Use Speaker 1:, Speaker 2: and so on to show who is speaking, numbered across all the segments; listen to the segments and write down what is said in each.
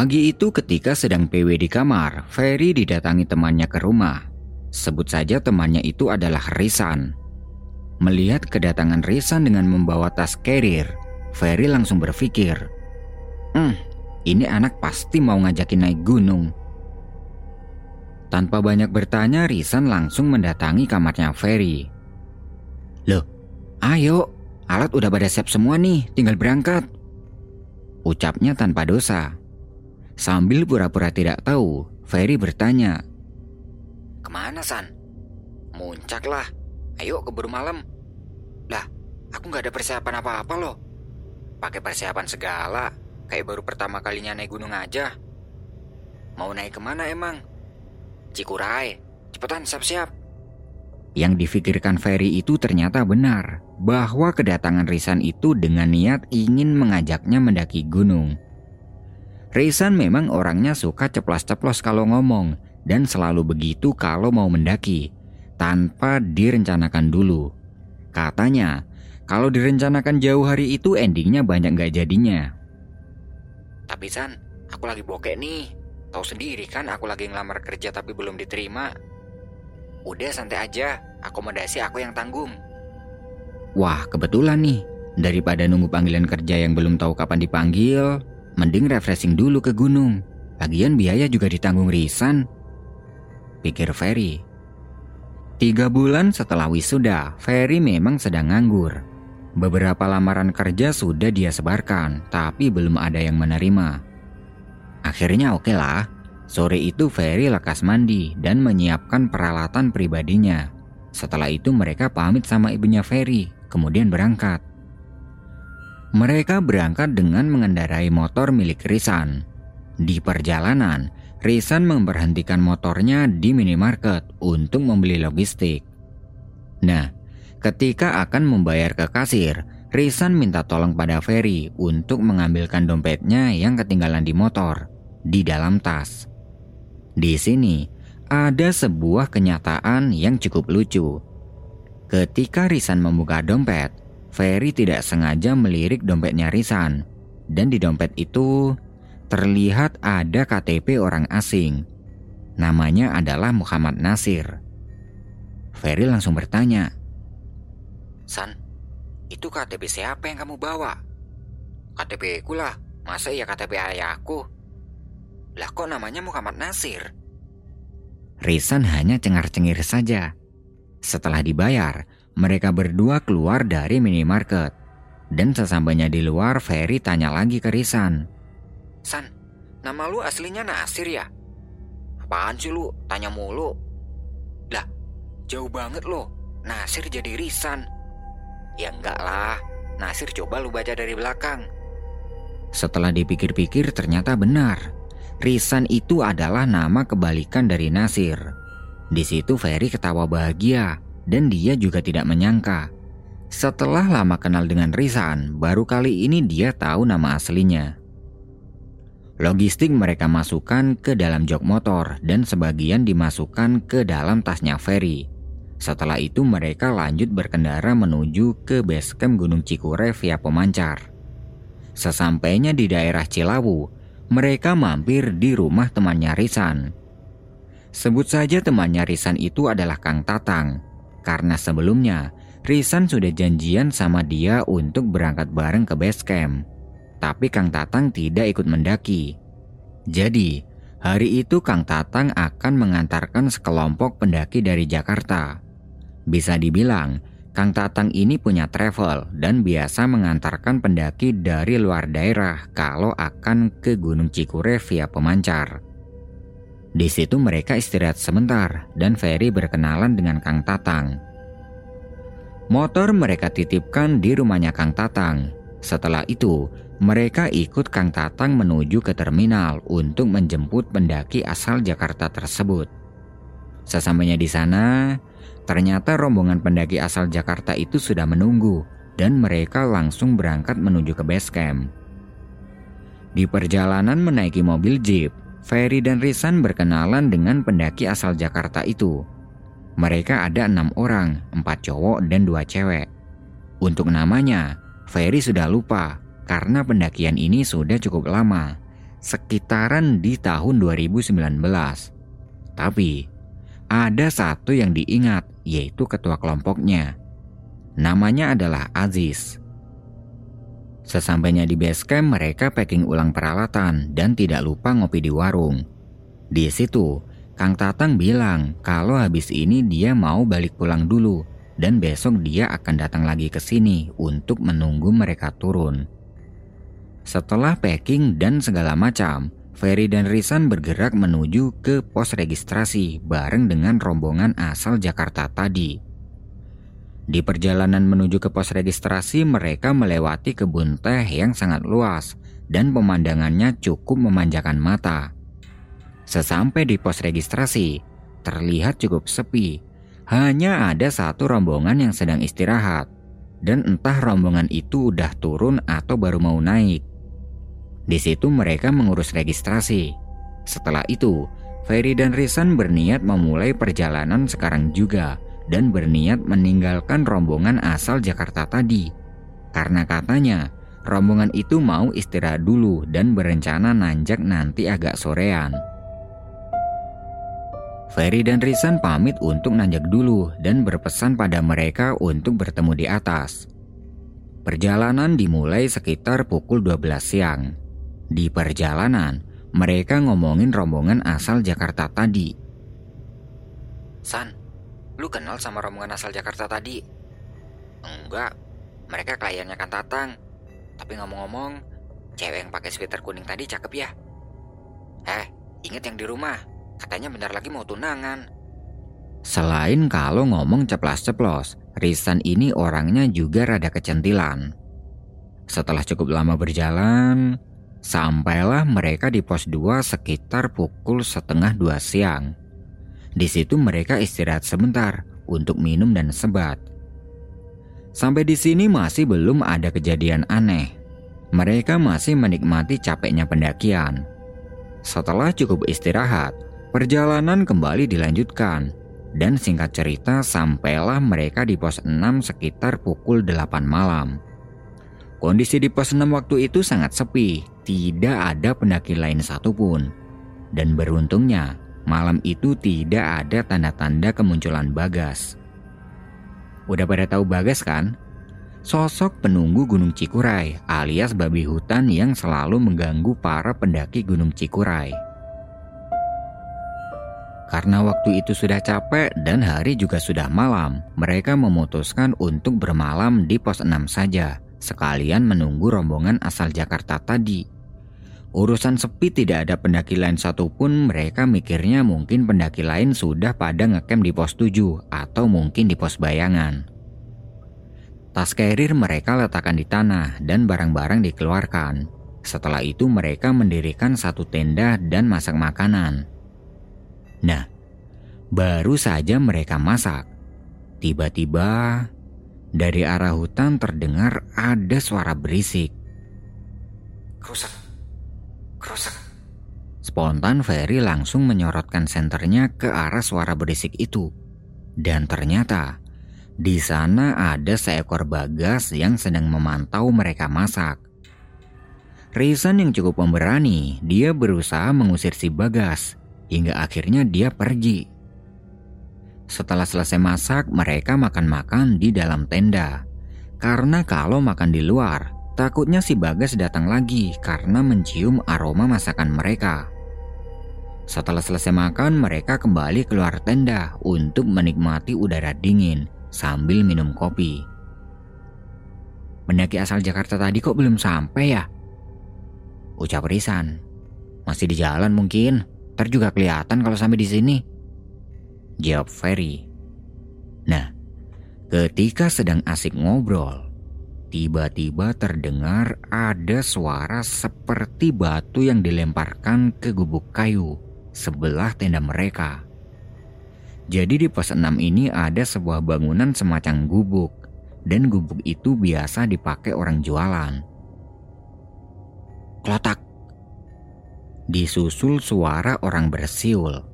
Speaker 1: Pagi itu ketika sedang PW di kamar, Ferry didatangi temannya ke rumah. Sebut saja temannya itu adalah Risan. Melihat kedatangan Risan dengan membawa tas carrier, Ferry langsung berpikir, Hmm, ini anak pasti mau ngajakin naik gunung. Tanpa banyak bertanya, Risan langsung mendatangi kamarnya Ferry. Loh, ayo, alat udah pada siap semua nih, tinggal berangkat. Ucapnya tanpa dosa. Sambil pura-pura tidak tahu, Ferry bertanya. Ke mana San? Muncak lah. Ayo keburu malam. Lah, aku nggak ada persiapan apa-apa loh. Pakai persiapan segala, kayak baru pertama kalinya naik gunung aja. Mau naik ke mana emang? Cikurai, cepetan siap-siap. Yang difikirkan Ferry itu ternyata benar, bahwa kedatangan Risan itu dengan niat ingin mengajaknya mendaki gunung. Rizan memang orangnya suka ceplos-ceplos kalau ngomong dan selalu begitu kalau mau mendaki, tanpa direncanakan dulu. Katanya, kalau direncanakan jauh hari itu endingnya banyak gak jadinya. Tapi San, aku lagi bokek nih. Tahu sendiri kan aku lagi ngelamar kerja tapi belum diterima. Udah santai aja, akomodasi aku yang tanggung. Wah, kebetulan nih. Daripada nunggu panggilan kerja yang belum tahu kapan dipanggil, Mending refreshing dulu ke gunung. Lagian biaya juga ditanggung Risan. Pikir Ferry. Tiga bulan setelah wisuda, Ferry memang sedang nganggur. Beberapa lamaran kerja sudah dia sebarkan, tapi belum ada yang menerima. Akhirnya oke okay lah, sore itu Ferry lekas mandi dan menyiapkan peralatan pribadinya. Setelah itu mereka pamit sama ibunya Ferry, kemudian berangkat. Mereka berangkat dengan mengendarai motor milik Risan. Di perjalanan, Risan memberhentikan motornya di minimarket untuk membeli logistik. Nah, ketika akan membayar ke kasir, Risan minta tolong pada Ferry untuk mengambilkan dompetnya yang ketinggalan di motor, di dalam tas. Di sini, ada sebuah kenyataan yang cukup lucu. Ketika Risan membuka dompet, Ferry tidak sengaja melirik dompetnya Risan, dan di dompet itu terlihat ada KTP orang asing. Namanya adalah Muhammad Nasir. Ferry langsung bertanya, San, itu KTP siapa yang kamu bawa? KTP ku lah, masa ya KTP ayahku? Lah kok namanya Muhammad Nasir? Risan hanya cengar-cengir saja. Setelah dibayar, mereka berdua keluar dari minimarket. Dan sesampainya di luar, Ferry tanya lagi ke Risan. San, nama lu aslinya Nasir ya? Apaan sih lu? Tanya mulu. Lah, jauh banget lo. Nasir jadi Risan. Ya enggak lah, Nasir coba lu baca dari belakang. Setelah dipikir-pikir ternyata benar. Risan itu adalah nama kebalikan dari Nasir. Di situ Ferry ketawa bahagia dan dia juga tidak menyangka. Setelah lama kenal dengan Rizan, baru kali ini dia tahu nama aslinya. Logistik mereka masukkan ke dalam jok motor dan sebagian dimasukkan ke dalam tasnya Ferry. Setelah itu mereka lanjut berkendara menuju ke base camp Gunung Cikure via pemancar. Sesampainya di daerah Cilawu, mereka mampir di rumah temannya Risan. Sebut saja temannya Risan itu adalah Kang Tatang, karena sebelumnya Risan sudah janjian sama dia untuk berangkat bareng ke base camp. Tapi Kang Tatang tidak ikut mendaki. Jadi, hari itu Kang Tatang akan mengantarkan sekelompok pendaki dari Jakarta. Bisa dibilang, Kang Tatang ini punya travel dan biasa mengantarkan pendaki dari luar daerah kalau akan ke Gunung Cikure via pemancar. Di situ mereka istirahat sebentar dan Ferry berkenalan dengan Kang Tatang. Motor mereka titipkan di rumahnya Kang Tatang. Setelah itu, mereka ikut Kang Tatang menuju ke terminal untuk menjemput pendaki asal Jakarta tersebut. Sesampainya di sana, ternyata rombongan pendaki asal Jakarta itu sudah menunggu dan mereka langsung berangkat menuju ke base camp. Di perjalanan menaiki mobil jeep, Ferry dan Risan berkenalan dengan pendaki asal Jakarta itu. Mereka ada enam orang, empat cowok dan dua cewek. Untuk namanya, Ferry sudah lupa karena pendakian ini sudah cukup lama, sekitaran di tahun 2019. Tapi, ada satu yang diingat, yaitu ketua kelompoknya. Namanya adalah Aziz. Sesampainya di base camp, mereka packing ulang peralatan dan tidak lupa ngopi di warung. Di situ, Kang Tatang bilang kalau habis ini dia mau balik pulang dulu dan besok dia akan datang lagi ke sini untuk menunggu mereka turun. Setelah packing dan segala macam, Ferry dan Risan bergerak menuju ke pos registrasi bareng dengan rombongan asal Jakarta tadi. Di perjalanan menuju ke pos registrasi, mereka melewati kebun teh yang sangat luas dan pemandangannya cukup memanjakan mata. Sesampai di pos registrasi, terlihat cukup sepi. Hanya ada satu rombongan yang sedang istirahat, dan entah rombongan itu udah turun atau baru mau naik. Di situ mereka mengurus registrasi. Setelah itu, Ferry dan Risan berniat memulai perjalanan sekarang juga dan berniat meninggalkan rombongan asal Jakarta tadi. Karena katanya, rombongan itu mau istirahat dulu dan berencana nanjak nanti agak sorean. Ferry dan Risan pamit untuk nanjak dulu dan berpesan pada mereka untuk bertemu di atas. Perjalanan dimulai sekitar pukul 12 siang. Di perjalanan, mereka ngomongin rombongan asal Jakarta tadi.
Speaker 2: San, Lu kenal sama rombongan asal Jakarta tadi? Enggak, mereka kliennya kan Tatang. Tapi ngomong-ngomong, cewek yang pakai sweater kuning tadi cakep ya? Eh, inget yang di rumah, katanya bentar lagi mau tunangan.
Speaker 1: Selain kalau ngomong ceplas-ceplos, Risan ini orangnya juga rada kecentilan. Setelah cukup lama berjalan, sampailah mereka di pos 2 sekitar pukul setengah dua siang. Di situ mereka istirahat sebentar untuk minum dan sebat. Sampai di sini masih belum ada kejadian aneh. Mereka masih menikmati capeknya pendakian. Setelah cukup istirahat, perjalanan kembali dilanjutkan. Dan singkat cerita sampailah mereka di pos 6 sekitar pukul 8 malam. Kondisi di pos 6 waktu itu sangat sepi, tidak ada pendaki lain satupun. Dan beruntungnya, Malam itu tidak ada tanda-tanda kemunculan Bagas. Udah pada tahu Bagas kan? Sosok penunggu Gunung Cikuray alias babi hutan yang selalu mengganggu para pendaki Gunung Cikuray. Karena waktu itu sudah capek dan hari juga sudah malam, mereka memutuskan untuk bermalam di pos 6 saja, sekalian menunggu rombongan asal Jakarta tadi Urusan sepi tidak ada pendaki lain satupun mereka mikirnya mungkin pendaki lain sudah pada ngecamp di pos 7 atau mungkin di pos bayangan. Tas carrier mereka letakkan di tanah dan barang-barang dikeluarkan. Setelah itu mereka mendirikan satu tenda dan masak makanan. Nah, baru saja mereka masak. Tiba-tiba dari arah hutan terdengar ada suara berisik.
Speaker 2: Rusak Krusek.
Speaker 1: Spontan Ferry langsung menyorotkan senternya ke arah suara berisik itu. Dan ternyata di sana ada seekor bagas yang sedang memantau mereka masak. Rizan yang cukup pemberani, dia berusaha mengusir si bagas hingga akhirnya dia pergi. Setelah selesai masak, mereka makan-makan di dalam tenda. Karena kalau makan di luar, Takutnya si Bagas datang lagi karena mencium aroma masakan mereka. Setelah selesai makan, mereka kembali keluar tenda untuk menikmati udara dingin sambil minum kopi. Pendaki asal Jakarta tadi kok belum sampai ya? Ucap Risan. Masih di jalan mungkin, meter juga kelihatan kalau sampai di sini. Jawab Ferry. Nah, ketika sedang asik ngobrol, tiba-tiba terdengar ada suara seperti batu yang dilemparkan ke gubuk kayu sebelah tenda mereka. Jadi di pos 6 ini ada sebuah bangunan semacam gubuk dan gubuk itu biasa dipakai orang jualan. Klotak. Disusul suara orang bersiul.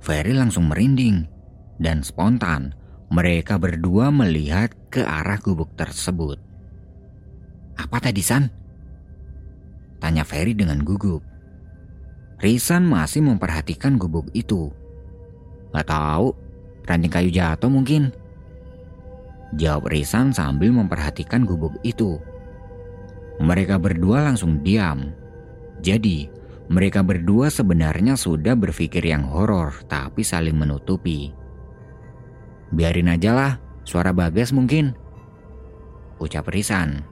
Speaker 1: Ferry langsung merinding dan spontan mereka berdua melihat ke arah gubuk tersebut. Apa tadi San? Tanya Ferry dengan gugup. Risan masih memperhatikan gubuk itu Gak tahu, ranting kayu jatuh mungkin. Jawab Risan sambil memperhatikan gubuk itu. Mereka berdua langsung diam. Jadi, mereka berdua sebenarnya sudah berpikir yang horor tapi saling menutupi. Biarin aja lah, suara bagas mungkin. Ucap Risan.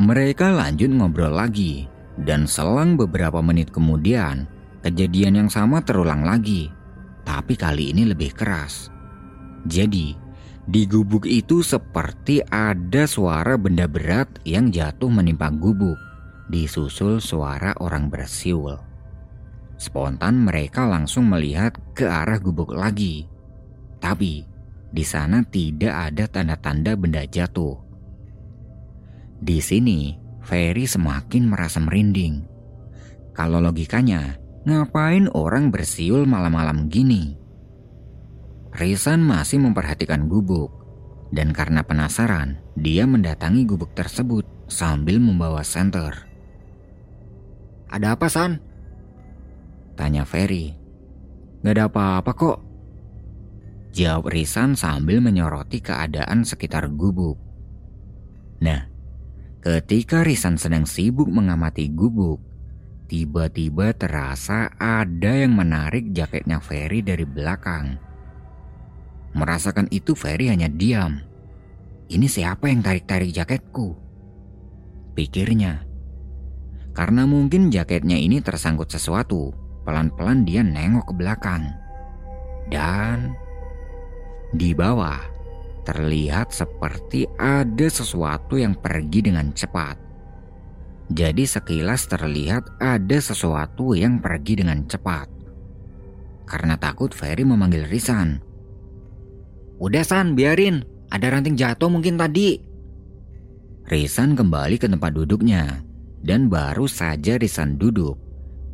Speaker 1: Mereka lanjut ngobrol lagi, dan selang beberapa menit kemudian, kejadian yang sama terulang lagi tapi kali ini lebih keras. Jadi, di gubuk itu seperti ada suara benda berat yang jatuh menimpa gubuk, disusul suara orang bersiul. Spontan mereka langsung melihat ke arah gubuk lagi. Tapi, di sana tidak ada tanda-tanda benda jatuh. Di sini, Ferry semakin merasa merinding. Kalau logikanya, Ngapain orang bersiul malam-malam gini? Rizan masih memperhatikan gubuk, dan karena penasaran, dia mendatangi gubuk tersebut sambil membawa senter. Ada apa, San? Tanya Ferry. Gak ada apa-apa kok. Jawab Rizan sambil menyoroti keadaan sekitar gubuk. Nah, ketika Rizan sedang sibuk mengamati gubuk, Tiba-tiba terasa ada yang menarik jaketnya Ferry dari belakang. Merasakan itu Ferry hanya diam. Ini siapa yang tarik-tarik jaketku? Pikirnya. Karena mungkin jaketnya ini tersangkut sesuatu, pelan-pelan dia nengok ke belakang. Dan di bawah terlihat seperti ada sesuatu yang pergi dengan cepat. Jadi sekilas terlihat ada sesuatu yang pergi dengan cepat. Karena takut Ferry memanggil Risan. Udah San, biarin. Ada ranting jatuh mungkin tadi. Risan kembali ke tempat duduknya. Dan baru saja Risan duduk,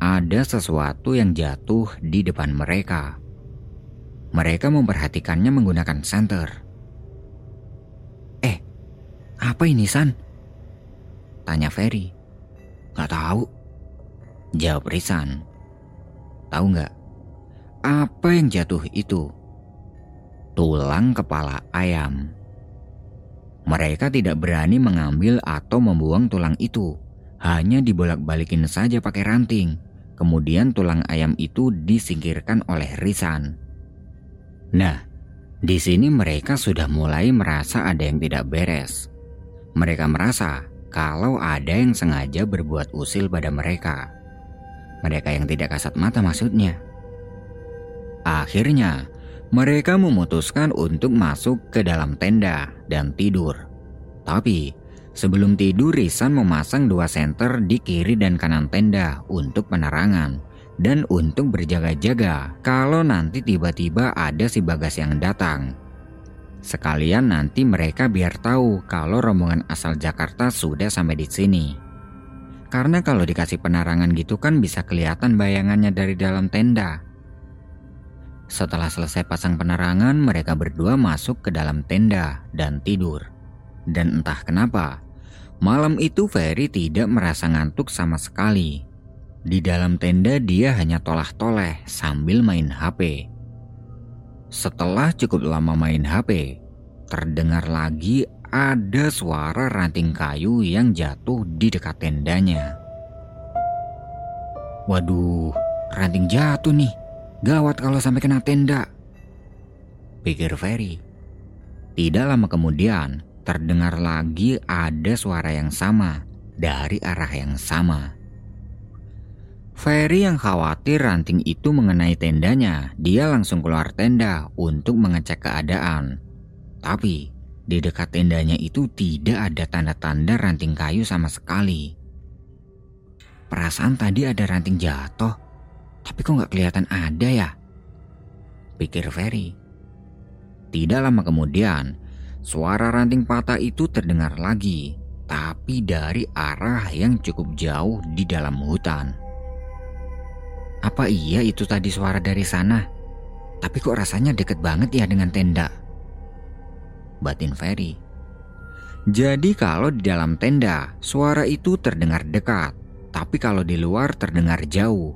Speaker 1: ada sesuatu yang jatuh di depan mereka. Mereka memperhatikannya menggunakan senter. Eh, apa ini San? Tanya Ferry. Gak tahu. Jawab Risan. Tahu nggak? Apa yang jatuh itu? Tulang kepala ayam. Mereka tidak berani mengambil atau membuang tulang itu. Hanya dibolak-balikin saja pakai ranting. Kemudian tulang ayam itu disingkirkan oleh Risan. Nah, di sini mereka sudah mulai merasa ada yang tidak beres. Mereka merasa kalau ada yang sengaja berbuat usil pada mereka. Mereka yang tidak kasat mata maksudnya. Akhirnya, mereka memutuskan untuk masuk ke dalam tenda dan tidur. Tapi, sebelum tidur Risan memasang dua senter di kiri dan kanan tenda untuk penerangan dan untuk berjaga-jaga kalau nanti tiba-tiba ada si Bagas yang datang Sekalian nanti mereka biar tahu kalau rombongan asal Jakarta sudah sampai di sini. Karena kalau dikasih penerangan gitu kan bisa kelihatan bayangannya dari dalam tenda. Setelah selesai pasang penerangan, mereka berdua masuk ke dalam tenda dan tidur. Dan entah kenapa, malam itu Ferry tidak merasa ngantuk sama sekali. Di dalam tenda dia hanya tolah-toleh sambil main HP. Setelah cukup lama main HP, terdengar lagi ada suara ranting kayu yang jatuh di dekat tendanya. Waduh, ranting jatuh nih. Gawat kalau sampai kena tenda. Pikir Ferry. Tidak lama kemudian, terdengar lagi ada suara yang sama dari arah yang sama. Ferry yang khawatir ranting itu mengenai tendanya, dia langsung keluar tenda untuk mengecek keadaan. Tapi di dekat tendanya itu tidak ada tanda-tanda ranting kayu sama sekali. Perasaan tadi ada ranting jatuh, tapi kok nggak kelihatan ada ya? Pikir Ferry. Tidak lama kemudian, suara ranting patah itu terdengar lagi, tapi dari arah yang cukup jauh di dalam hutan. Apa iya itu tadi suara dari sana? Tapi kok rasanya deket banget ya dengan tenda? Batin Ferry. Jadi kalau di dalam tenda, suara itu terdengar dekat, tapi kalau di luar terdengar jauh.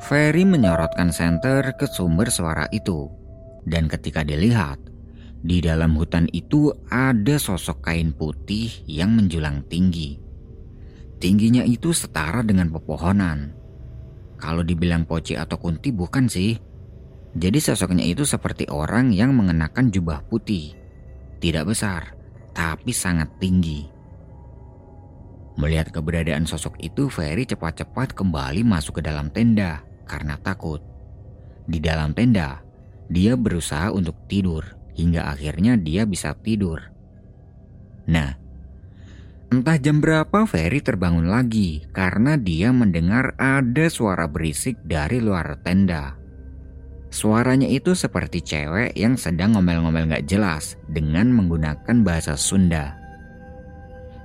Speaker 1: Ferry menyorotkan senter ke sumber suara itu. Dan ketika dilihat, di dalam hutan itu ada sosok kain putih yang menjulang tinggi. Tingginya itu setara dengan pepohonan. Kalau dibilang poci atau kunti bukan sih. Jadi sosoknya itu seperti orang yang mengenakan jubah putih. Tidak besar, tapi sangat tinggi. Melihat keberadaan sosok itu, Ferry cepat-cepat kembali masuk ke dalam tenda karena takut. Di dalam tenda, dia berusaha untuk tidur hingga akhirnya dia bisa tidur. Nah, entah jam berapa Ferry terbangun lagi karena dia mendengar ada suara berisik dari luar tenda. Suaranya itu seperti cewek yang sedang ngomel-ngomel gak jelas dengan menggunakan bahasa Sunda.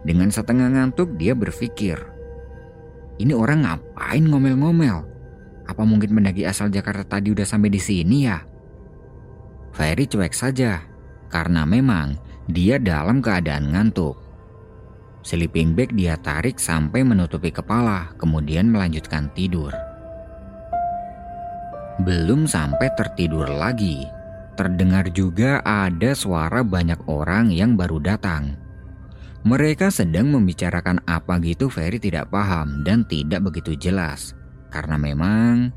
Speaker 1: Dengan setengah ngantuk dia berpikir, ini orang ngapain ngomel-ngomel? Apa mungkin pendaki asal Jakarta tadi udah sampai di sini ya? Ferry cuek saja, karena memang dia dalam keadaan ngantuk. Sleeping bag dia tarik sampai menutupi kepala, kemudian melanjutkan tidur. Belum sampai tertidur lagi, terdengar juga ada suara banyak orang yang baru datang. Mereka sedang membicarakan apa gitu Ferry tidak paham dan tidak begitu jelas. Karena memang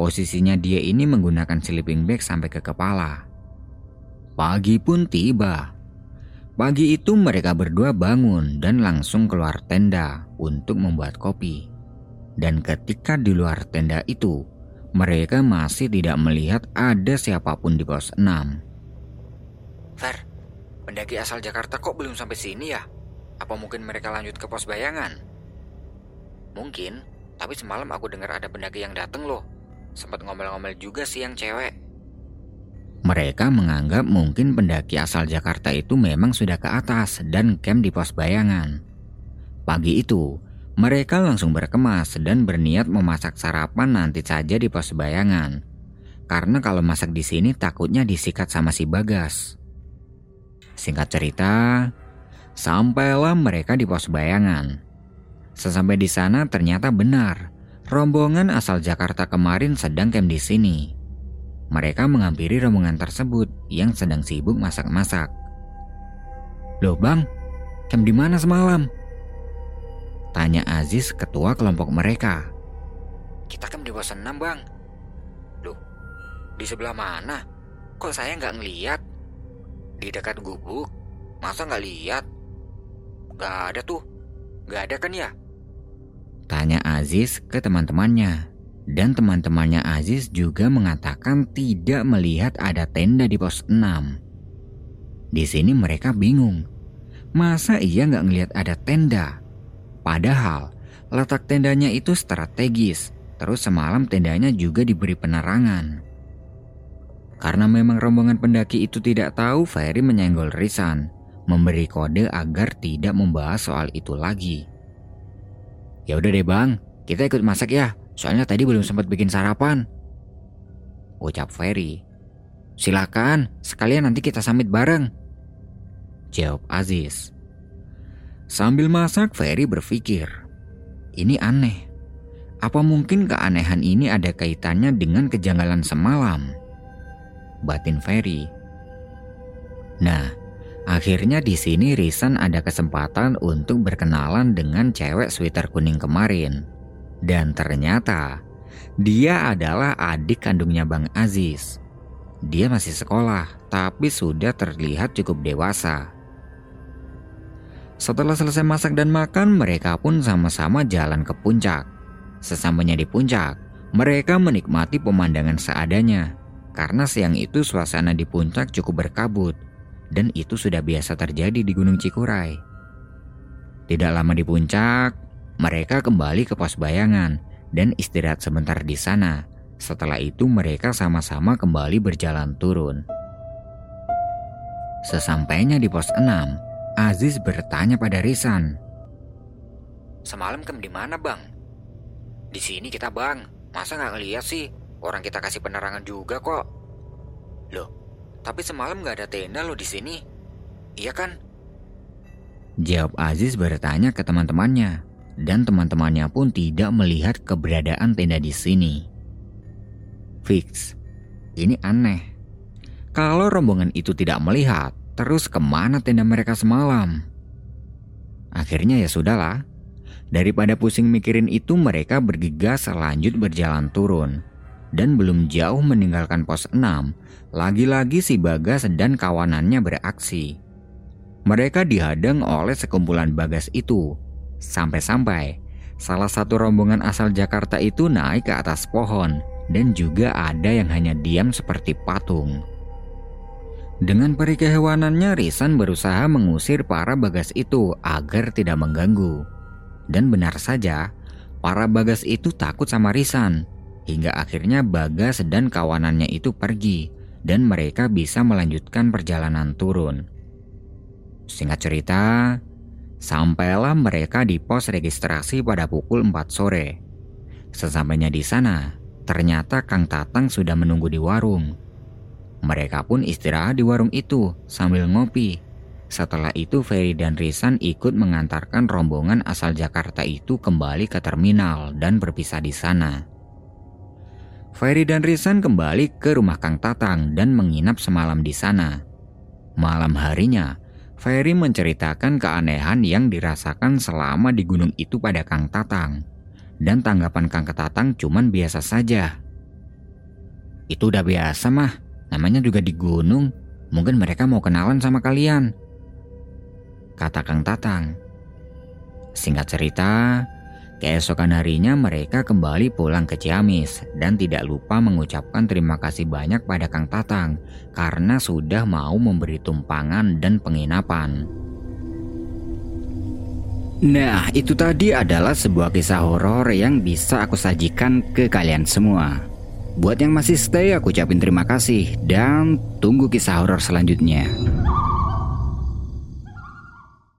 Speaker 1: posisinya dia ini menggunakan sleeping bag sampai ke kepala. Pagi pun tiba. Pagi itu mereka berdua bangun dan langsung keluar tenda untuk membuat kopi. Dan ketika di luar tenda itu, mereka masih tidak melihat ada siapa pun di pos 6.
Speaker 2: Fer, pendaki asal Jakarta kok belum sampai sini ya? Apa mungkin mereka lanjut ke pos bayangan? Mungkin, tapi semalam aku dengar ada pendaki yang dateng loh. Sempat ngomel-ngomel juga sih yang cewek.
Speaker 1: Mereka menganggap mungkin pendaki asal Jakarta itu memang sudah ke atas dan camp di pos bayangan. Pagi itu, mereka langsung berkemas dan berniat memasak sarapan nanti saja di pos bayangan. Karena kalau masak di sini takutnya disikat sama si Bagas. Singkat cerita, sampailah mereka di pos bayangan. Sesampai di sana ternyata benar, rombongan asal Jakarta kemarin sedang camp di sini. Mereka menghampiri rombongan tersebut yang sedang sibuk masak-masak. Loh bang, camp di mana semalam? Tanya Aziz ketua kelompok mereka.
Speaker 2: Kita camp di bosan 6 bang. Loh, di sebelah mana? Kok saya nggak ngeliat? Di dekat gubuk? Masa nggak lihat? Gak ada tuh. Gak ada kan ya?
Speaker 1: Tanya Aziz ke teman-temannya. Dan teman-temannya Aziz juga mengatakan tidak melihat ada tenda di pos 6. Di sini mereka bingung. Masa iya nggak ngelihat ada tenda? Padahal letak tendanya itu strategis. Terus semalam tendanya juga diberi penerangan. Karena memang rombongan pendaki itu tidak tahu, Ferry menyenggol Risan, memberi kode agar tidak membahas soal itu lagi. Ya udah deh bang, kita ikut masak ya. Soalnya tadi belum sempat bikin sarapan. Ucap Ferry. Silakan, sekalian nanti kita samit bareng. Jawab Aziz. Sambil masak, Ferry berpikir. Ini aneh. Apa mungkin keanehan ini ada kaitannya dengan kejanggalan semalam? Batin Ferry. Nah, Akhirnya di sini Risan ada kesempatan untuk berkenalan dengan cewek sweater kuning kemarin. Dan ternyata dia adalah adik kandungnya Bang Aziz. Dia masih sekolah, tapi sudah terlihat cukup dewasa. Setelah selesai masak dan makan, mereka pun sama-sama jalan ke puncak. Sesampainya di puncak, mereka menikmati pemandangan seadanya. Karena siang itu suasana di puncak cukup berkabut, dan itu sudah biasa terjadi di Gunung Cikuray. Tidak lama di puncak, mereka kembali ke pos bayangan dan istirahat sebentar di sana. Setelah itu mereka sama-sama kembali berjalan turun. Sesampainya di pos 6, Aziz bertanya pada Risan.
Speaker 2: Semalam kem di mana bang? Di sini kita bang. Masa nggak ngeliat sih? Orang kita kasih penerangan juga kok. Loh, tapi semalam nggak ada tenda loh di sini. Iya kan?
Speaker 1: Jawab Aziz bertanya ke teman-temannya, dan teman-temannya pun tidak melihat keberadaan tenda di sini. Fix, ini aneh. Kalau rombongan itu tidak melihat, Terus ke mana tenda mereka semalam? Akhirnya ya sudahlah. Daripada pusing mikirin itu mereka bergegas lanjut berjalan turun. Dan belum jauh meninggalkan pos 6, lagi-lagi si Bagas dan kawanannya beraksi. Mereka dihadang oleh sekumpulan Bagas itu. Sampai-sampai salah satu rombongan asal Jakarta itu naik ke atas pohon dan juga ada yang hanya diam seperti patung. Dengan peri kehewanannya, Risan berusaha mengusir para bagas itu agar tidak mengganggu. Dan benar saja, para bagas itu takut sama Risan. Hingga akhirnya Bagas dan kawanannya itu pergi dan mereka bisa melanjutkan perjalanan turun. Singkat cerita, sampailah mereka di pos registrasi pada pukul 4 sore. Sesampainya di sana, ternyata Kang Tatang sudah menunggu di warung. Mereka pun istirahat di warung itu sambil ngopi. Setelah itu Ferry dan Risan ikut mengantarkan rombongan asal Jakarta itu kembali ke terminal dan berpisah di sana. Ferry dan Risan kembali ke rumah Kang Tatang dan menginap semalam di sana. Malam harinya, Ferry menceritakan keanehan yang dirasakan selama di gunung itu pada Kang Tatang. Dan tanggapan Kang Tatang cuman biasa saja. Itu udah biasa mah, Namanya juga di gunung, mungkin mereka mau kenalan sama kalian. Kata Kang Tatang. Singkat cerita, keesokan harinya mereka kembali pulang ke Ciamis dan tidak lupa mengucapkan terima kasih banyak pada Kang Tatang karena sudah mau memberi tumpangan dan penginapan.
Speaker 3: Nah, itu tadi adalah sebuah kisah horor yang bisa aku sajikan ke kalian semua. Buat yang masih stay, aku ucapin terima kasih dan tunggu kisah horor selanjutnya.